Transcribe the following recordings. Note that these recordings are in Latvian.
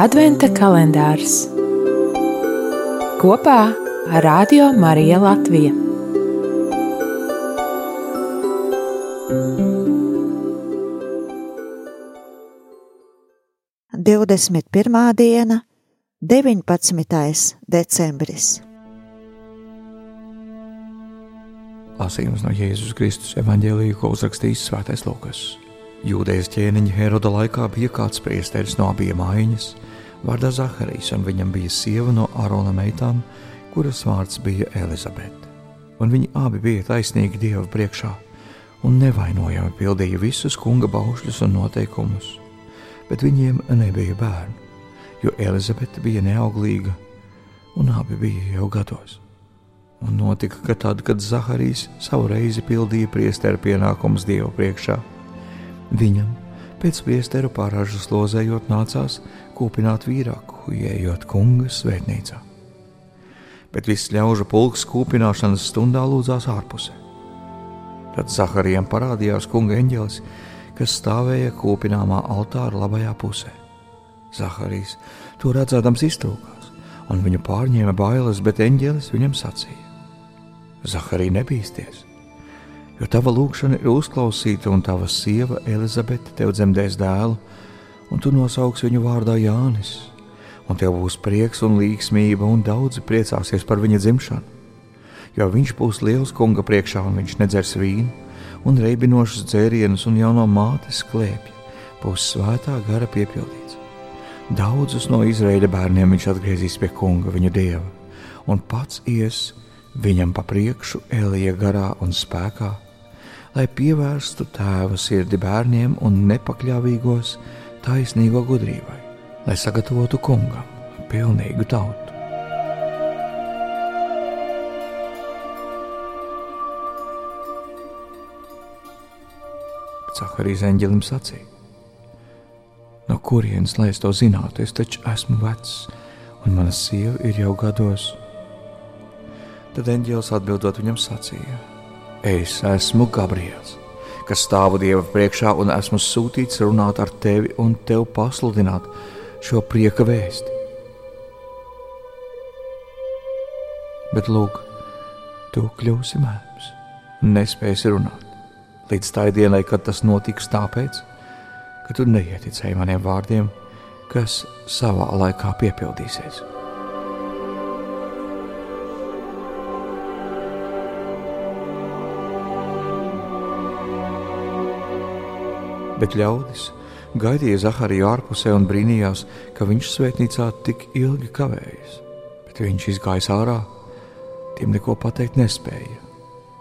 Adventa kalendārs kopā ar Radio Mariju Latviju. Divdesmit pirmā diena, 19. decembris. Lasījums no Jēzus Kristus evanģēlīja, ko uzrakstījis Svētais Lūkas. Jūdejas ķēniņa Heroda laikā bija kāds priesteris no abiem mājiņas, vārdā Zaharijs, un viņam bija sieva no Arona meitām, kuras vārds bija Elizabete. Un viņi abi bija taisnīgi Dieva priekšā un nevainojami pildīja visus kunga baušļus un noteikumus, bet viņiem nebija bērnu, jo Elizabete bija neauglīga un abi bija jau gados. Un notika, ka tad, kad Zaharijs savu reizi pildīja priesteru pienākumus Dieva priekšā, Viņam pēc priesteru pārāžas lozējot nācās kūpināt vīrāku, ieejot kunga svētnīcā. Bet viss ļaužu pulks kūpināšanas stundā lūdzās ārpusē. Tad Zaharijam parādījās kunga eņģelis, kas stāvēja kūpināmā altāra labajā pusē. Zaharijs to redzēdams iztrūkās, un viņu pārņēma bailes, bet eņģelis viņam sacīja: Zaharija nebīsties! Jo tava lūgšana ir uzklausīta, un tava sieva Elizabete tev dzemdēs dēlu, un tu nosauks viņu vārdā Jānis. Un tev būs prieks un līgsmība, un daudzi priecāsies par viņa dzimšanu. Jo viņš būs liels kunga priekšā, un viņš nedzers vīnu, un reibinošus dzērienus, un jau no mātes klēpja būs svētā gara piepildīts. Daudzus no Izraēļa bērniem viņš atgriezīs pie kunga, viņa dieva, un pats ies viņam pa priekšu, Elija garā un spēkā, lai pievērstu tēva sirdi bērniem un nepakļāvīgos taisnīgo gudrībai, lai sagatavotu kungam pilnīgu tautu. Cakarijas eņģelim sacīja: No kurienes lai es to zinātu? Es taču esmu vecs, un mana sieva ir jau gados. Tad eņģēlis atbildot viņam sacīja: Es esmu Gabriels, kas stāvu Dieva priekšā un esmu sūtīts runāt ar tevi un tev pasludināt šo prieka vēsti. Bet, lūk, tu kļūsi mēms, nespēsi runāt. Līdz tai dienai, kad tas notiks, tāpēc, ka tu neieticēji maniem vārdiem, kas savā laikā piepildīsies. Bet ļaudis gaidīja Zahariju ārpusē un brīnījās, ka viņš svētnīcā tik ilgi kavējas. Bet viņš izgāja ārā, tiem neko pateikt nespēja,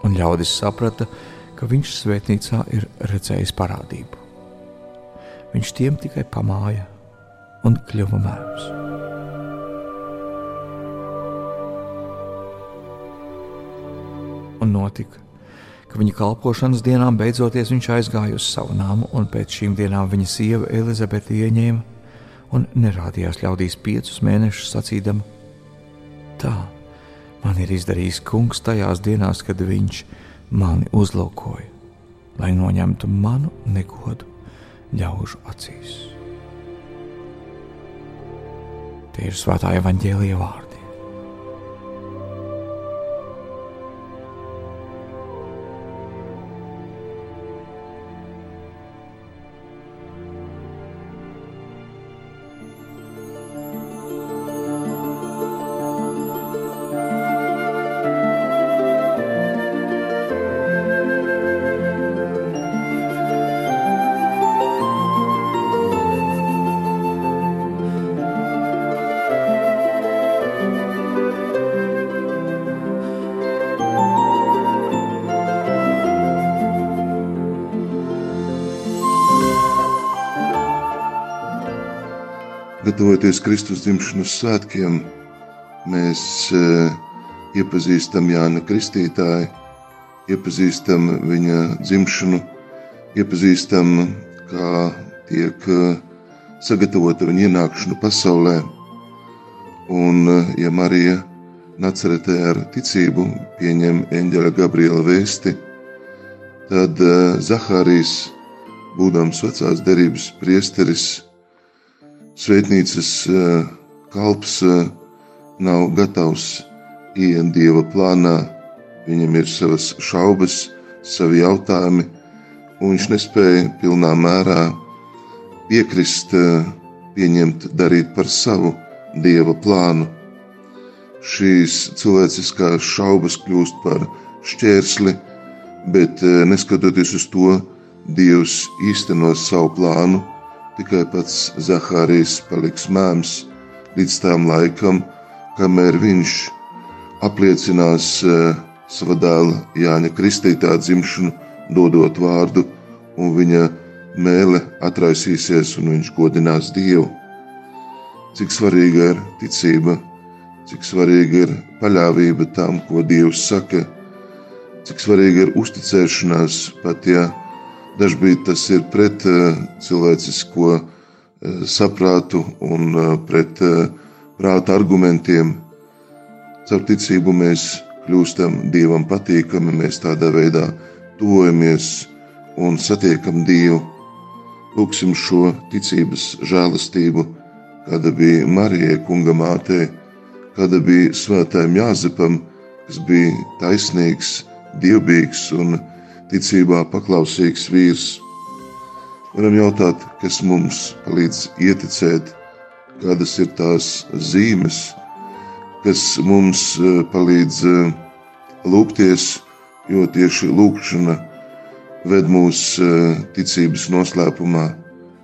un ļaudis saprata, ka viņš svētnīcā ir redzējis parādību. Viņš tiem tikai pamāja un kļuva mēms. Un notika, ka viņa kalpošanas dienām beidzoties viņš aizgāja uz savu namu, un pēc šīm dienām viņa sieva Elizabete ieņēma un nerādījās ļaudīs piecus mēnešus sacīdama: Tā man ir izdarījis kungs tajās dienās, kad viņš mani uzlūkoja, lai noņemtu manu negodu ļaužu acīs. Tie ir svētā evaņģēlīja vārdi. Gatavoties Kristus dzimšanas svētkiem, mēs uh, iepazīstam Jānu Kristītāju, iepazīstam viņa dzimšanu, iepazīstam, kā tiek uh, sagatavota viņa ienākšana pasaulē. Un, uh, ja Marija Nacaretē ar ticību pieņem eņģeļa Gabriela vēsti, tad Zahārijas, būdams vecās derības priesteris, svētnīcas kalps nav gatavs ieiet dieva plānā, viņam ir savas šaubas, savi jautājumi, un viņš nespēja pilnā mērā piekrist, pieņemt, darīt par savu dieva plānu. Šīs cilvēciskās šaubas kļūst par šķērsli, bet neskatoties uz to, Dievs īstenos savu plānu, tikai pats Zahārijas paliks mēms līdz tam laikam, kamēr viņš apliecinās uh, sava dēla Jāņa Kristītā dzimšanu, dodot vārdu, un viņa mēle atraisīsies, un viņš godinās Dievu. Cik svarīga ir ticība, cik svarīga ir paļāvība tam, ko Dievs saka, cik svarīga ir uzticēšanās pat ja Dažkārt tas ir pret uh, cilvēcisko uh, saprātu un uh, pret prāta argumentiem. Caur ticību mēs kļūstam Dievam patīkami, mēs tādā veidā tuvojamies un satiekam Dievu. Lūksim šo ticības žēlastību, kāda bija Marijai, kunga mātei, kāda bija svētājiem Jāzepam, kas bija taisnīgs, dievbijīgs un ticībā paklausīgs vīrs. Varam jautāt, kas mums palīdz ieticēt, kādas ir tās zīmes, kas mums e, palīdz e, lūgties, jo tieši lūkšana ved mūs e, ticības noslēpumā.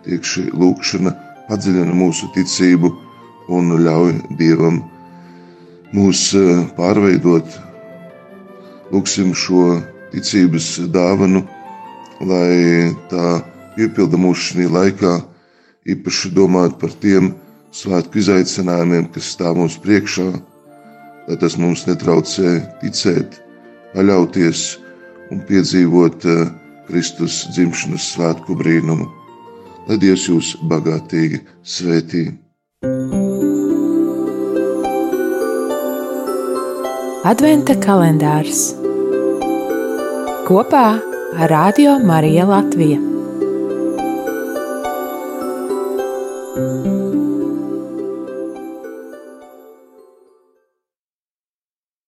Tieši lūkšana padziļina mūsu ticību un ļauj Dievam mūs pārveidot. Lūksim šo ticības dāvanu, lai tā piepilda mūsu šī laikā, īpaši domāt par tiem svētku izaicinājumiem, kas stāv mums priekšā, lai tas mums netraucē ticēt, paļauties un piedzīvot eh, Kristus dzimšanas svētku brīnumu. Lai Dievs jūs bagātīgi svētī! Adventa kalendārs kopā ar Radio Mariju Latviju.